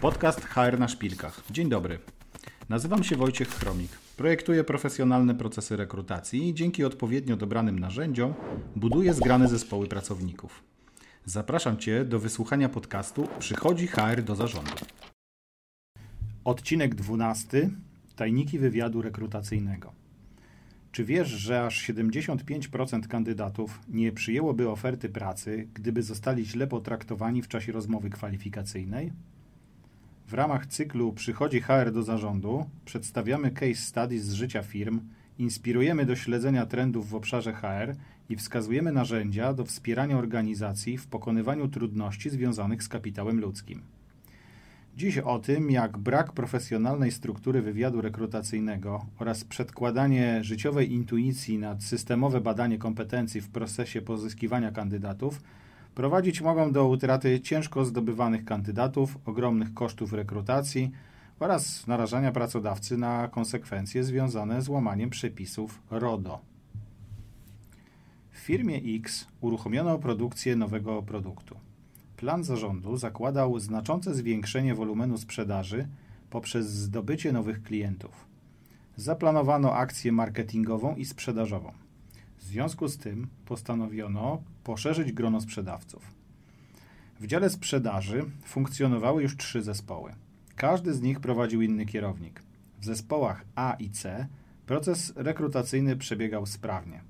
Podcast HR na szpilkach. Dzień dobry. Nazywam się Wojciech Chromik. Projektuję profesjonalne procesy rekrutacji i dzięki odpowiednio dobranym narzędziom buduję zgrane zespoły pracowników. Zapraszam Cię do wysłuchania podcastu Przychodzi HR do zarządu. Odcinek 12. Tajniki wywiadu rekrutacyjnego. Czy wiesz, że aż 75% kandydatów nie przyjęłoby oferty pracy, gdyby zostali źle potraktowani w czasie rozmowy kwalifikacyjnej? W ramach cyklu Przychodzi HR do zarządu przedstawiamy case studies z życia firm, inspirujemy do śledzenia trendów w obszarze HR i wskazujemy narzędzia do wspierania organizacji w pokonywaniu trudności związanych z kapitałem ludzkim. Dziś o tym, jak brak profesjonalnej struktury wywiadu rekrutacyjnego oraz przedkładanie życiowej intuicji nad systemowe badanie kompetencji w procesie pozyskiwania kandydatów prowadzić mogą do utraty ciężko zdobywanych kandydatów, ogromnych kosztów rekrutacji oraz narażania pracodawcy na konsekwencje związane z łamaniem przepisów RODO. W firmie X uruchomiono produkcję nowego produktu. Plan zarządu zakładał znaczące zwiększenie wolumenu sprzedaży poprzez zdobycie nowych klientów. Zaplanowano akcję marketingową i sprzedażową. W związku z tym postanowiono poszerzyć grono sprzedawców. W dziale sprzedaży funkcjonowały już trzy zespoły. Każdy z nich prowadził inny kierownik. W zespołach A i C proces rekrutacyjny przebiegał sprawnie.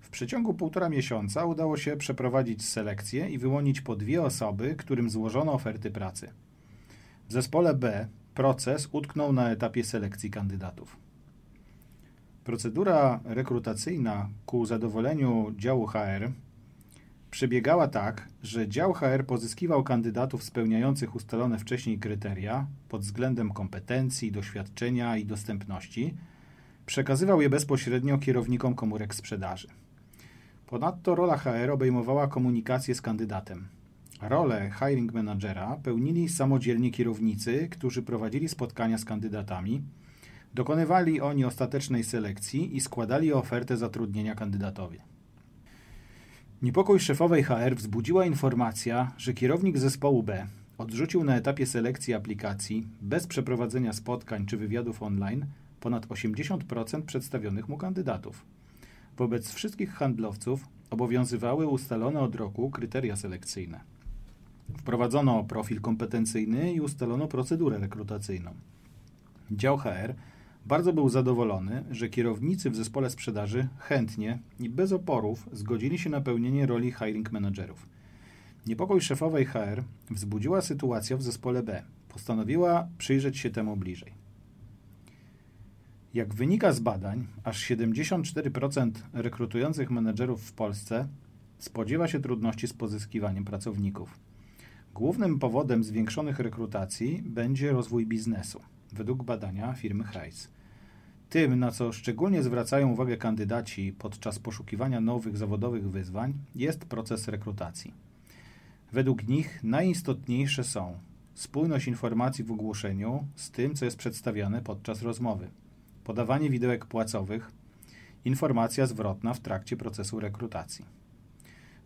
W przeciągu półtora miesiąca udało się przeprowadzić selekcję i wyłonić po dwie osoby, którym złożono oferty pracy. W zespole B proces utknął na etapie selekcji kandydatów. Procedura rekrutacyjna ku zadowoleniu działu HR przebiegała tak, że dział HR pozyskiwał kandydatów spełniających ustalone wcześniej kryteria pod względem kompetencji, doświadczenia i dostępności, przekazywał je bezpośrednio kierownikom komórek sprzedaży. Ponadto rola HR obejmowała komunikację z kandydatem. Rolę hiring managera pełnili samodzielnie kierownicy, którzy prowadzili spotkania z kandydatami, dokonywali oni ostatecznej selekcji i składali ofertę zatrudnienia kandydatowi. Niepokój szefowej HR wzbudziła informacja, że kierownik zespołu B odrzucił na etapie selekcji aplikacji bez przeprowadzenia spotkań czy wywiadów online ponad 80% przedstawionych mu kandydatów. Wobec wszystkich handlowców obowiązywały ustalone od roku kryteria selekcyjne. Wprowadzono profil kompetencyjny i ustalono procedurę rekrutacyjną. Dział HR bardzo był zadowolony, że kierownicy w zespole sprzedaży chętnie i bez oporów zgodzili się na pełnienie roli hiring managerów. Niepokój szefowej HR wzbudziła sytuacja w zespole B. Postanowiła przyjrzeć się temu bliżej. Jak wynika z badań, aż 74% rekrutujących menedżerów w Polsce spodziewa się trudności z pozyskiwaniem pracowników. Głównym powodem zwiększonych rekrutacji będzie rozwój biznesu, według badania firmy Hayes. Tym, na co szczególnie zwracają uwagę kandydaci podczas poszukiwania nowych zawodowych wyzwań, jest proces rekrutacji. Według nich najistotniejsze są spójność informacji w ogłoszeniu z tym, co jest przedstawiane podczas rozmowy, podawanie widełek płacowych, informacja zwrotna w trakcie procesu rekrutacji.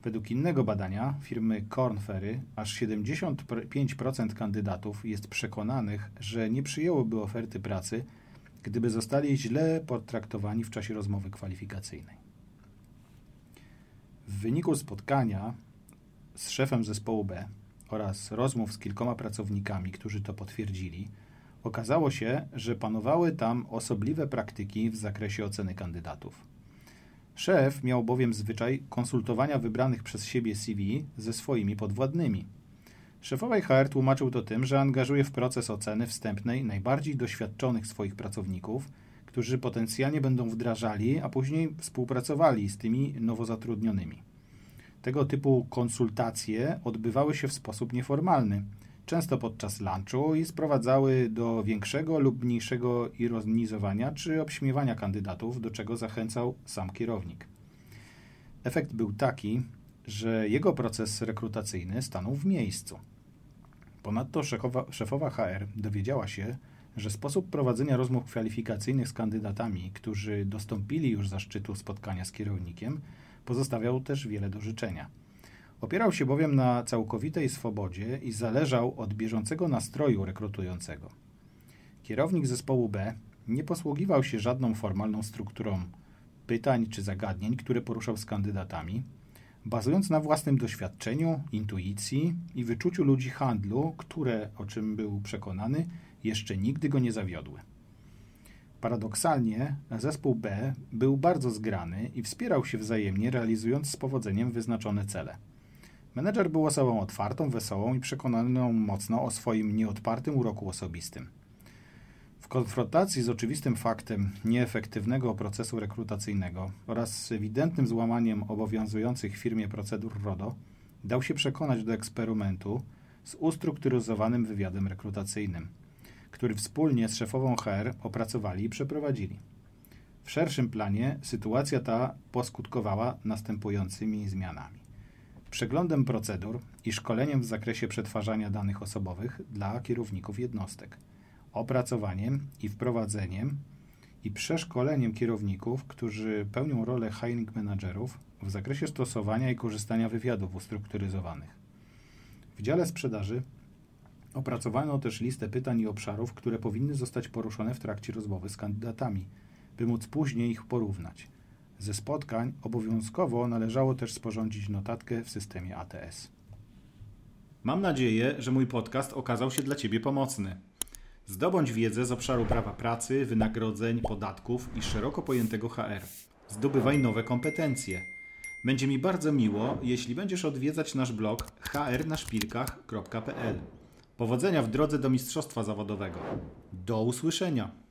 Według innego badania firmy Korn Ferry aż 75% kandydatów jest przekonanych, że nie przyjęłoby oferty pracy, gdyby zostali źle potraktowani w czasie rozmowy kwalifikacyjnej. W wyniku spotkania z szefem zespołu B oraz rozmów z kilkoma pracownikami, którzy to potwierdzili, okazało się, że panowały tam osobliwe praktyki w zakresie oceny kandydatów. Szef miał bowiem zwyczaj konsultowania wybranych przez siebie CV ze swoimi podwładnymi – Szefowej HR tłumaczył to tym, że angażuje w proces oceny wstępnej najbardziej doświadczonych swoich pracowników, którzy potencjalnie będą wdrażali, a później współpracowali z tymi nowo zatrudnionymi. Tego typu konsultacje odbywały się w sposób nieformalny, często podczas lunchu i sprowadzały do większego lub mniejszego ironizowania czy obśmiewania kandydatów, do czego zachęcał sam kierownik. Efekt był taki, że jego proces rekrutacyjny stanął w miejscu. Ponadto szefowa, szefowa HR dowiedziała się, że sposób prowadzenia rozmów kwalifikacyjnych z kandydatami, którzy dostąpili już zaszczytu spotkania z kierownikiem, pozostawiał też wiele do życzenia. Opierał się bowiem na całkowitej swobodzie i zależał od bieżącego nastroju rekrutującego. Kierownik zespołu B nie posługiwał się żadną formalną strukturą pytań czy zagadnień, które poruszał z kandydatami, bazując na własnym doświadczeniu, intuicji i wyczuciu ludzi handlu, które, o czym był przekonany, jeszcze nigdy go nie zawiodły. Paradoksalnie, zespół B był bardzo zgrany i wspierał się wzajemnie, realizując z powodzeniem wyznaczone cele. Menedżer był osobą otwartą, wesołą i przekonaną mocno o swoim nieodpartym uroku osobistym. W konfrontacji z oczywistym faktem nieefektywnego procesu rekrutacyjnego oraz ewidentnym złamaniem obowiązujących w firmie procedur RODO, dał się przekonać do eksperymentu z ustrukturyzowanym wywiadem rekrutacyjnym, który wspólnie z szefową HR opracowali i przeprowadzili. W szerszym planie sytuacja ta poskutkowała następującymi zmianami. Przeglądem procedur i szkoleniem w zakresie przetwarzania danych osobowych dla kierowników jednostek – opracowaniem i wprowadzeniem i przeszkoleniem kierowników, którzy pełnią rolę hiring managerów w zakresie stosowania i korzystania wywiadów ustrukturyzowanych. W dziale sprzedaży opracowano też listę pytań i obszarów, które powinny zostać poruszone w trakcie rozmowy z kandydatami, by móc później ich porównać. Ze spotkań obowiązkowo należało też sporządzić notatkę w systemie ATS. Mam nadzieję, że mój podcast okazał się dla Ciebie pomocny. Zdobądź wiedzę z obszaru prawa pracy, wynagrodzeń, podatków i szeroko pojętego HR. Zdobywaj nowe kompetencje. Będzie mi bardzo miło, jeśli będziesz odwiedzać nasz blog hrnaszpilkach.pl. Powodzenia w drodze do mistrzostwa zawodowego. Do usłyszenia!